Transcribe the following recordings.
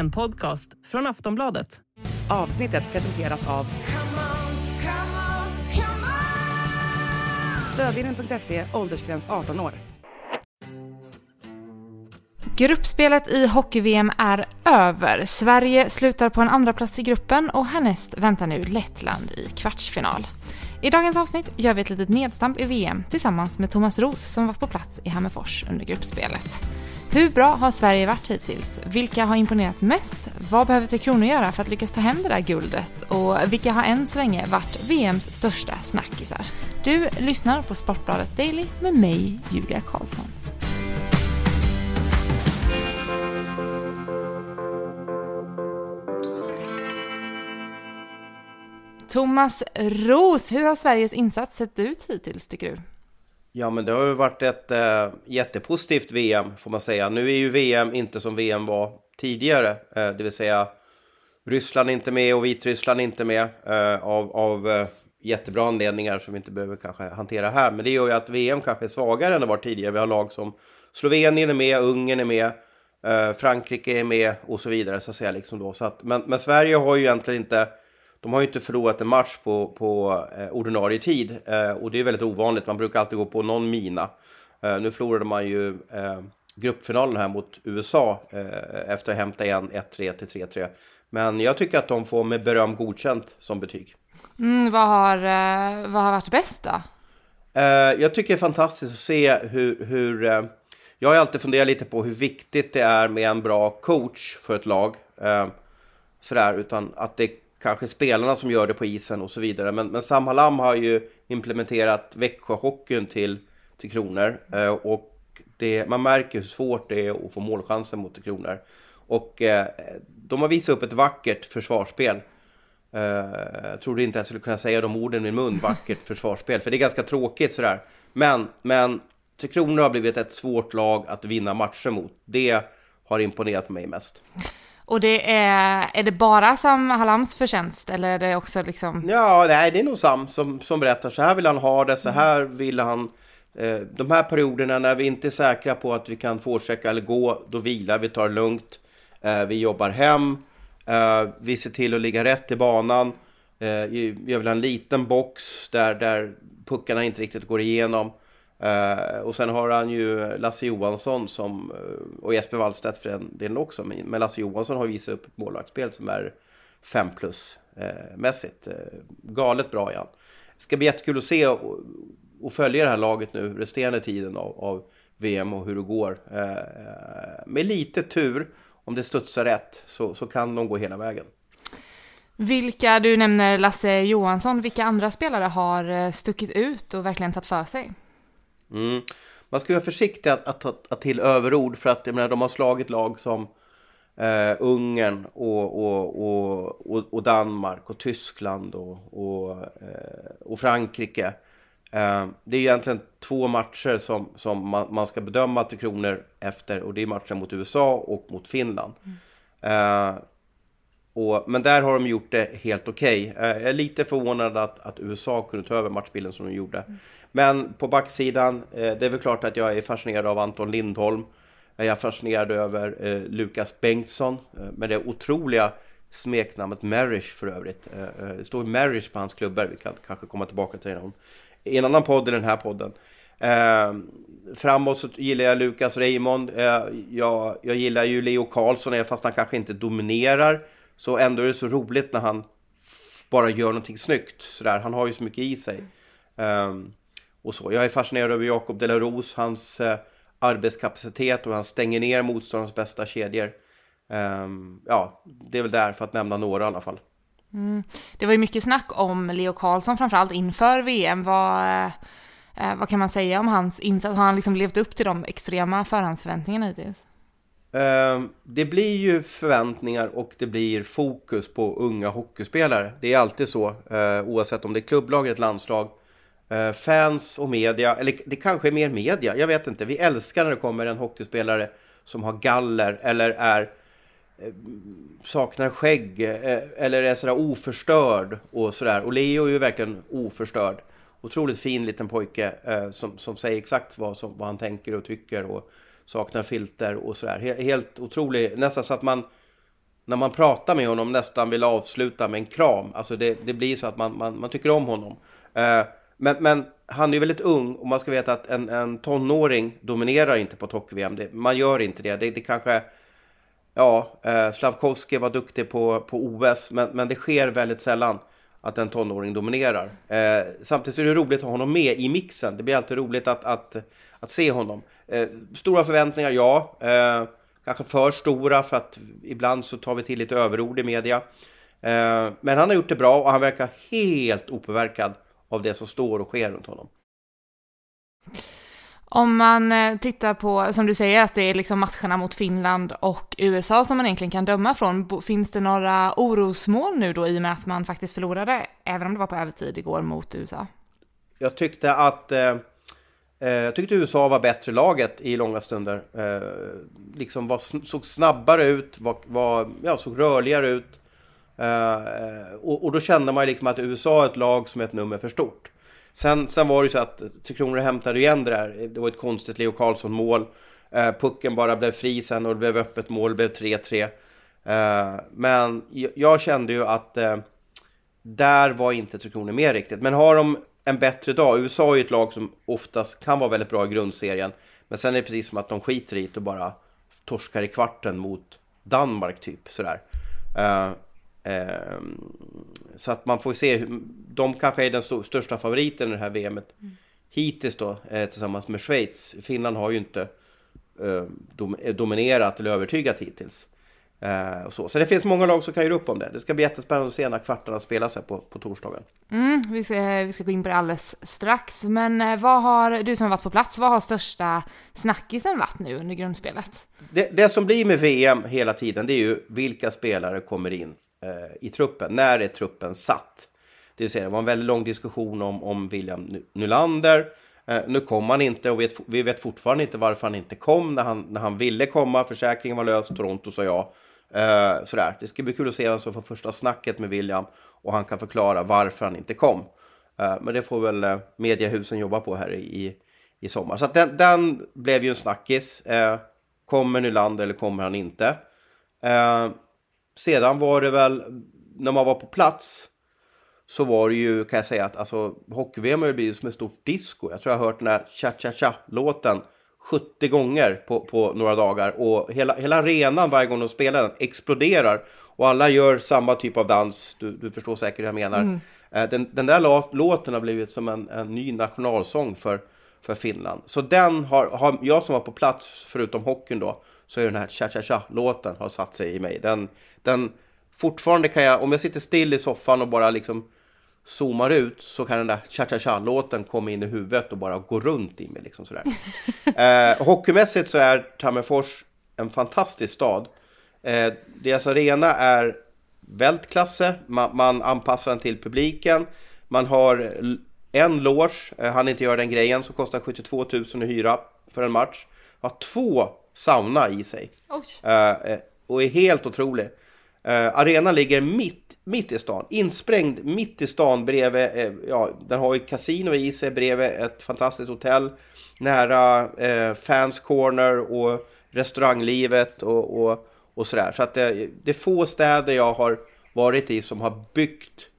En podcast från Aftonbladet. Avsnittet presenteras av Stödvinnen.se, åldersgräns 18 år. Gruppspelet i hockey-VM är över. Sverige slutar på en andra plats i gruppen och härnäst väntar nu Lettland i kvartsfinal. I dagens avsnitt gör vi ett litet nedstamp i VM tillsammans med Thomas Ros som varit på plats i Hammerfors under gruppspelet. Hur bra har Sverige varit hittills? Vilka har imponerat mest? Vad behöver Tre Kronor göra för att lyckas ta hem det där guldet? Och vilka har än så länge varit VMs största snackisar? Du lyssnar på Sportbladet Daily med mig, Julia Karlsson. Thomas Ros, hur har Sveriges insats sett ut hittills tycker du? Ja, men det har ju varit ett äh, jättepositivt VM får man säga. Nu är ju VM inte som VM var tidigare, äh, det vill säga Ryssland är inte med och Vitryssland är inte med äh, av, av jättebra anledningar som vi inte behöver kanske hantera här. Men det gör ju att VM kanske är svagare än det var tidigare. Vi har lag som Slovenien är med, Ungern är med, Frankrike är med och så vidare så att säga. Liksom då. Så att, men, men Sverige har ju egentligen inte de har ju inte förlorat en match på, på eh, ordinarie tid eh, och det är väldigt ovanligt. Man brukar alltid gå på någon mina. Eh, nu förlorade man ju eh, gruppfinalen här mot USA eh, efter att ha hämtat igen 1-3 till 3-3. Men jag tycker att de får med beröm godkänt som betyg. Mm, vad, har, eh, vad har varit bäst då? jag tycker det är fantastiskt att se hur, hur jag har alltid funderat lite på hur viktigt det är med en bra coach för ett lag. sådär, utan att det kanske spelarna som gör det på isen och så vidare. Men, men Sam Hallam har ju implementerat Växjöhockeyn till, till Kronor. Eh, och det, man märker hur svårt det är att få målchanser mot Tre Kronor. Och eh, de har visat upp ett vackert försvarsspel. Eh, jag trodde inte jag skulle kunna säga de orden i min mun, vackert försvarsspel. För det är ganska tråkigt sådär. Men, men Tre Kronor har blivit ett svårt lag att vinna matcher mot. Det har imponerat på mig mest. Och det är, är det bara Sam Halams förtjänst eller är det också liksom? Ja, nej, det är nog Sam som, som berättar. Så här vill han ha det, så här vill han. Eh, de här perioderna när vi inte är säkra på att vi kan fortsätta eller gå, då vilar vi, tar det lugnt. Eh, vi jobbar hem, eh, vi ser till att ligga rätt i banan. Eh, vi vill ha en liten box där, där puckarna inte riktigt går igenom. Uh, och sen har han ju Lasse Johansson som, uh, och Jesper Wallstedt för den delen också. Men, men Lasse Johansson har visat upp ett målvaktsspel som är 5 plus uh, eh, mässigt. galet bra igen. Det ska bli jättekul att se och, och, följa det här laget nu resterande tiden av, av VM och hur det går. med lite tur, om det studsar rätt, så, så kan de gå hela vägen. Vilka, du nämner Lasse Johansson, vilka andra spelare har stuckit ut och verkligen tagit för sig? Mm. Man ska vara försiktig att, att ta att till överord för att jag menar, de har slagit lag som eh, Ungern och, och, och, och, Danmark och Tyskland och, och, eh, och Frankrike. Eh, det är egentligen två matcher som, som man, man ska bedöma till kronor efter och det är matchen mot USA och mot Finland. Mm. Och, men där har de gjort det helt okej. Okay. Jag är lite förvånad att, att USA kunde ta över matchbilden som de gjorde. Mm. Men på backsidan, eh, det är väl klart att jag är fascinerad av Anton Lindholm. Jag är fascinerad över eh, Lukas Bengtsson eh, med det otroliga smeknamnet Marish för övrigt. Eh, eh, det står Marish på hans klubbor, vi kan kanske komma tillbaka till det i en annan podd i den här podden. Eh, framåt så gillar jag Lukas Raymond. Eh, jag, jag gillar ju Leo Karlsson, fast han kanske inte dominerar. Så ändå är det så roligt när han bara gör någonting snyggt. Sådär. Han har ju så mycket i sig. Um, och så. Jag är fascinerad över Jakob de la Rose, hans uh, arbetskapacitet och han stänger ner motståndarens bästa kedjor. Um, ja, det är väl där för att nämna några i alla fall. Mm. Det var ju mycket snack om Leo Karlsson framförallt inför VM. Vad, eh, eh, vad kan man säga om hans insats? Har han liksom levt upp till de extrema förhandsförväntningarna hittills? Ehm, det blir ju förväntningar och det blir fokus på unga hockeyspelare. Det är alltid så, eh, oavsett om det är klubblag eller ett landslag. Eh, fans och media, eller det kanske är mer media, jag vet inte. Vi älskar när det kommer en hockeyspelare som har galler eller är eh, saknar skägg eller är sådär oförstörd och sådär. Och Leo är ju verkligen oförstörd. Otroligt fin liten pojke som, som säger exakt vad, som, vad han tänker och tycker och saknar filter och sådär. Helt otrolig, nästan så att man när man pratar med honom nästan vill avsluta med en kram. Alltså det, det blir så att man, man, man tycker om honom. Eh, men, men han är ju väldigt ung och man ska veta att en, en tonåring dominerar inte på ett hockey-VM. Man gör inte det. Det, det kanske... Ja, eh, Slavkovski var duktig på, på OS, men, men det sker väldigt sällan att en tonåring dominerar. Eh, samtidigt är det roligt att ha honom med i mixen. Det blir alltid roligt att, att, att se honom. Eh, stora förväntningar, ja. Eh, kanske för stora för att ibland så tar vi till lite överord i media. Eh, men han har gjort det bra och han verkar helt opåverkad av det som står och sker runt honom. Om man eh, tittar på, som du säger, att det är liksom matcherna mot Finland och USA som man egentligen kan döma från. Finns det några orosmål nu då i och med att man faktiskt förlorade, även om det var på övertid igår mot USA? Jag tyckte att eh, eh jag tyckte USA var bättre laget i långa stunder. Eh, liksom var, såg snabbare ut, var, var, ja, såg rörligare ut. Eh, eh, och, och, då kände man ju liksom att USA är ett lag som är ett nummer för stort. Sen, sen var det ju så att Tre Kronor hämtade igen det där. Det var ett konstigt Leo Karlsson-mål. Eh, pucken bara blev fri sen och det blev öppet mål, det blev 3-3. Eh, men jag kände ju att eh, där var inte Tre Kronor med riktigt. Men har de en bättre dag, USA är ju ett lag som oftast kan vara väldigt bra i grundserien. Men sen är det precis som att de skiter i det och bara torskar i kvarten mot Danmark typ sådär. Eh, Ehm, så att man får se, de kanske är den största favoriten i det här VMet mm. hittills då eh, tillsammans med Schweiz. Finland har ju inte eh, dominerat eller övertygat hittills. Eh, så. så det finns många lag som kan göra upp om det. Det ska bli jättespännande att se när kvartarna spelas här på, på torsdagen. Mm, vi, ska, vi ska gå in på det alldeles strax. Men vad har, du som har varit på plats, vad har största snackisen varit nu under grundspelet? Det, det som blir med VM hela tiden, det är ju vilka spelare kommer in eh, Eh, i truppen. När är truppen satt? Det vill säga, det var en väldigt lång diskussion om, om William Nylander. Eh, nu kom han inte och vet, vi vet fortfarande inte varför han inte kom när han, när han ville komma. Försäkringen var lös, Toronto sa ja. Eh, sådär. Det ska bli kul att se vem som får första snacket med William och han kan förklara varför han inte kom. Eh, men det får väl eh, mediehusen jobba på här i, i sommar. Så den, den, blev ju en snackis. Eh, kommer Nylander eller kommer han inte? Eh, sedan var det väl, när man var på plats, så var det ju, kan jag säga, att alltså, hockey-VM har blivit som ett stort disco. Jag tror jag har hört den här cha-cha-cha-låten 70 gånger på, på några dagar. Och hela, hela arenan varje gång de spelar den exploderar. Och alla gör samma typ av dans. Du, du förstår säkert hur jag menar. Mm. Eh, den, den där låten har blivit som en, en ny nationalsång för, för Finland. Så den har, har jag som var på plats, förutom hockeyn då, så är den här cha-cha-cha-låten har satt sig i mig. Den, den, fortfarande kan jag, om jag sitter still i soffan och bara liksom zoomar ut så kan den där cha-cha-cha-låten komma in i huvudet och bara gå runt i mig. Liksom sådär. eh, hockeymässigt så är Tammerfors en fantastisk stad. Eh, deras arena är vältklasse, man, man anpassar den till publiken. Man har en loge, eh, han inte göra den grejen, som kostar 72 000 att hyra för en match. Har två sauna i sig. Uh, och är helt otrolig. Uh, arenan ligger mitt, mitt i stan, insprängd mitt i stan bredvid, uh, ja, den har ju kasino i sig bredvid ett fantastiskt hotell. Nära uh, Fans Corner och restauranglivet och, och, och sådär. Så att det, det är få städer jag har varit i som har byggt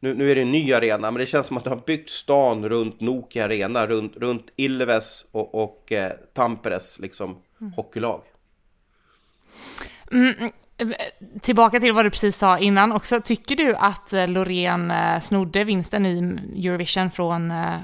nu, nu är det en ny arena, men det känns som att de har byggt stan runt Nokia Arena, runt, runt Ilves och, och eh, Tamperes liksom, mm. hockeylag. Mm, mm, tillbaka till vad du precis sa innan också. Tycker du att eh, Loreen eh, snodde vinsten i Eurovision från eh,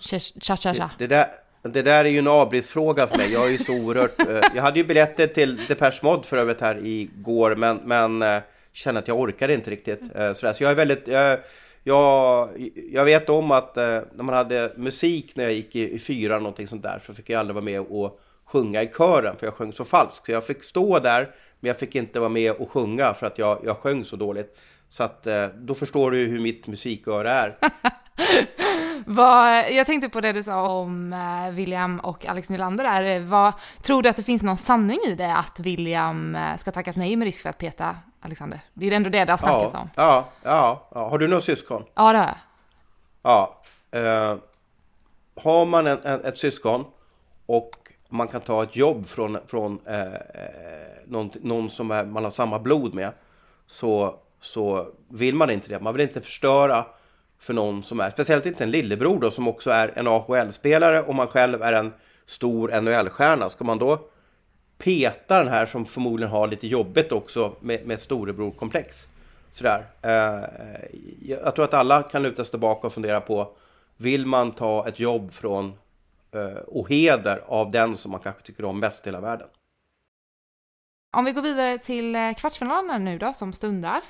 Cha-Cha-Cha? Det, det, där, det där är ju en avbrottsfråga för mig. Jag är ju så oerhört... jag hade ju biljetter till Depeche Mode för övrigt här igår, men, men känner att jag orkar inte riktigt. Eh, sådär. Så jag är väldigt... Jag, jag, jag vet om att eh, när man hade musik när jag gick i, i fyra någonting sånt där så fick jag aldrig vara med och sjunga i kören för jag sjöng så falskt. Så jag fick stå där men jag fick inte vara med och sjunga för att jag, jag sjöng så dåligt. Så att eh, då förstår du hur mitt musiköra är. Vad, jag tänkte på det du sa om eh, William och Alex Nylander där. Vad, tror du att det finns någon sanning i det att William eh, ska tackat nej med risk för att peta Alexander? Det är ändå det det har snackats ja, om. Ja, ja, ja. Har du några syskon? Ja, det har jag. Ja. Eh, har man en, en, ett syskon och man kan ta ett jobb från, från eh, någon, någon som är, man har samma blod med så, så vill man inte det. Man vill inte förstöra för någon som är, speciellt inte en lillebror då som också är en AHL-spelare och man själv är en stor NHL-stjärna. Ska man då peta den här som förmodligen har lite jobbigt också med, med ett storebror-komplex? Sådär. Eh, jag tror att alla kan luta sig tillbaka och fundera på vill man ta ett jobb från eh, och heder av den som man kanske tycker om mest i hela världen? Om vi går vidare till eh, kvartsfinalen nu då, som stundar.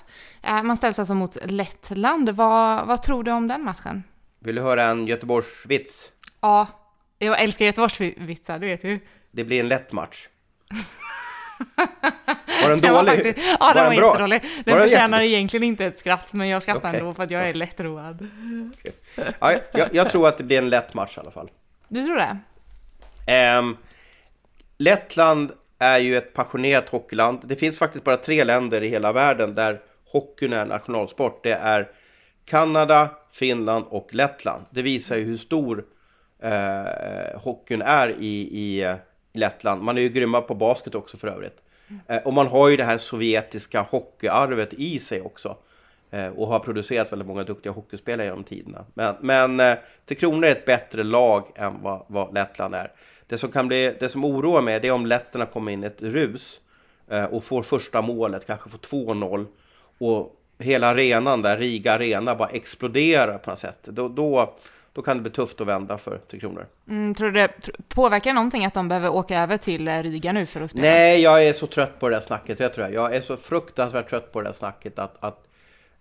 Eh, man ställs alltså mot Lettland. Vad, vad tror du om den matchen? Vill du höra en Göteborgsvits? Ja, jag älskar Göteborgsvitsar, det vet du. Det blir en lätt match. Var den Den var dålig? faktiskt- ja, den var, bra? jättedålig. Den Var förtjänar jätte- egentligen inte ett skratt, men jag skrattar Okej. ändå för att jag är lättroad. Ja, jag, jag tror att det blir en lätt match i alla fall. Du tror det? Ehm, Lettland är ju ett passionerat hockeyland. Det finns faktiskt bara tre länder i hela världen där hockeyn är nationalsport. Det är Kanada, Finland och Lettland. Det visar ju hur stor eh, hockeyn är i, i, eh, Lettland. Man är ju grymma på basket också för övrigt. Eh, och man har ju det här sovjetiska hockeyarvet i sig också. Eh, och har producerat väldigt många duktiga hockeyspelare genom tiderna. Men, men eh, Tre Kronor är ett bättre lag än vad, vad Lettland är. Det som, kan bli, det som oroar mig det är om letterna kommer in i ett rus eh, och får första målet, kanske får 2-0 och hela arenan där, Riga Arena, bara exploderar på något sätt. Då, då, då kan det bli tufft att vända för Tre Kronor. Mm, tror du det påverkar någonting att de behöver åka över till eh, Riga nu för att spela? Nej, jag är så trött på det där snacket. Jag, tror jag. jag är så fruktansvärt trött på det där snacket att, att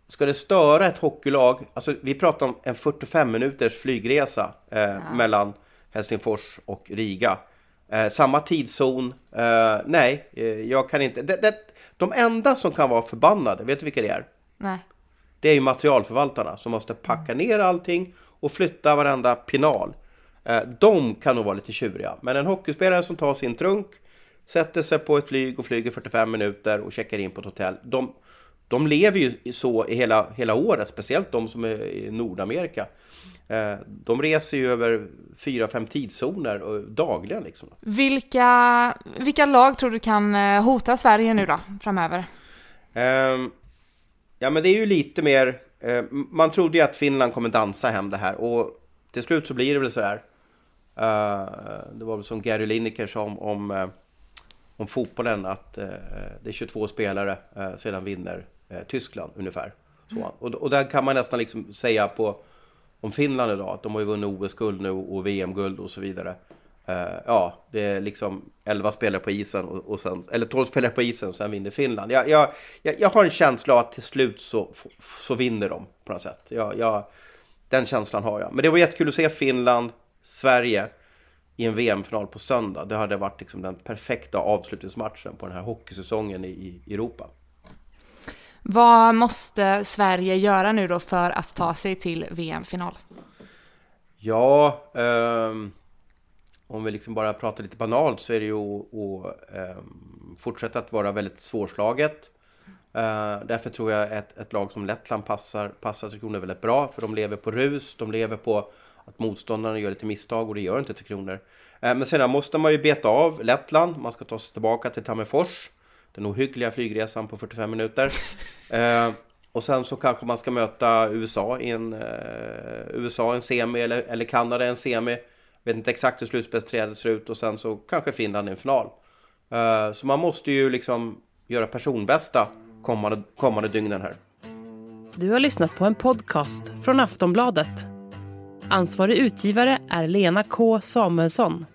ska det störa ett hockeylag, alltså vi pratar om en 45 minuters flygresa eh, mellan Helsingfors och Riga. Eh, samma tidszon, eh, nej, eh, jag kan inte. Det, det, de enda som kan vara förbannade, vet du vilka det är? Nej. Det är ju materialförvaltarna som måste packa ner allting och flytta varenda pinal. Eh, De kan nog vara lite tjuriga, men en hockeyspelare som tar sin trunk, sätter sig på ett flyg och flyger 45 minuter och checkar in på ett hotell. De, de lever ju så i hela, hela året, speciellt de som är i Nordamerika. Eh, De reser ju över 4-5 tidszoner och- dagligen liksom. Vilka, vilka lag tror du kan eh, hota Sverige nu då, framöver? Ehm, ja, men det är ju lite mer... eh, man trodde ju att Finland kommer dansa hem det här och till slut så blir det väl så här. Det var väl som Gary Lineker sa om, om, om fotbollen att det är 22 spelare, sedan vinner Tyskland ungefär. Så. Och, och där kan man nästan liksom säga på om Finland idag att de har ju vunnit OS-guld nu och VM-guld och så vidare. Eh, ja, det är liksom 11 spelare på isen och, och sen, eller 12 spelare på isen och sen vinner Finland. Jag, jag, jag, jag har en känsla av att till slut så, så vinner de på något sätt. Jag, jag, den känslan har jag. Men det var jättekul att se Finland, Sverige i en VM-final på söndag. Det hade varit liksom den perfekta avslutningsmatchen på den här hockeysäsongen i, i Europa. Vad måste Sverige göra nu då för att ta sig till VM-final? Ja, um, om vi liksom bara pratar lite banalt så är det ju att, um, fortsätta att vara väldigt svårslaget. Uh, därför tror jag att ett lag som Lettland passar, passar Tre Kronor väldigt bra, för de lever på rus, de lever på att motståndarna gör lite misstag och det gör inte Tre Kronor. Uh, eh, men sedan måste man ju beta av Lettland, man ska ta sig tillbaka till Tammerfors, den ohyggliga flygresan på 45 minuter. Eh, och sen så kanske man ska möta USA i en, eh, USA en semi eller, eller Kanada en semi. Vet inte exakt hur slutspelsträdet ser ut och sen så kanske Finland i en final. Eh, så man måste ju liksom göra personbästa kommande, kommande dygnen här. Du har lyssnat på en podcast från Aftonbladet. Ansvarig utgivare är Lena K Samuelsson.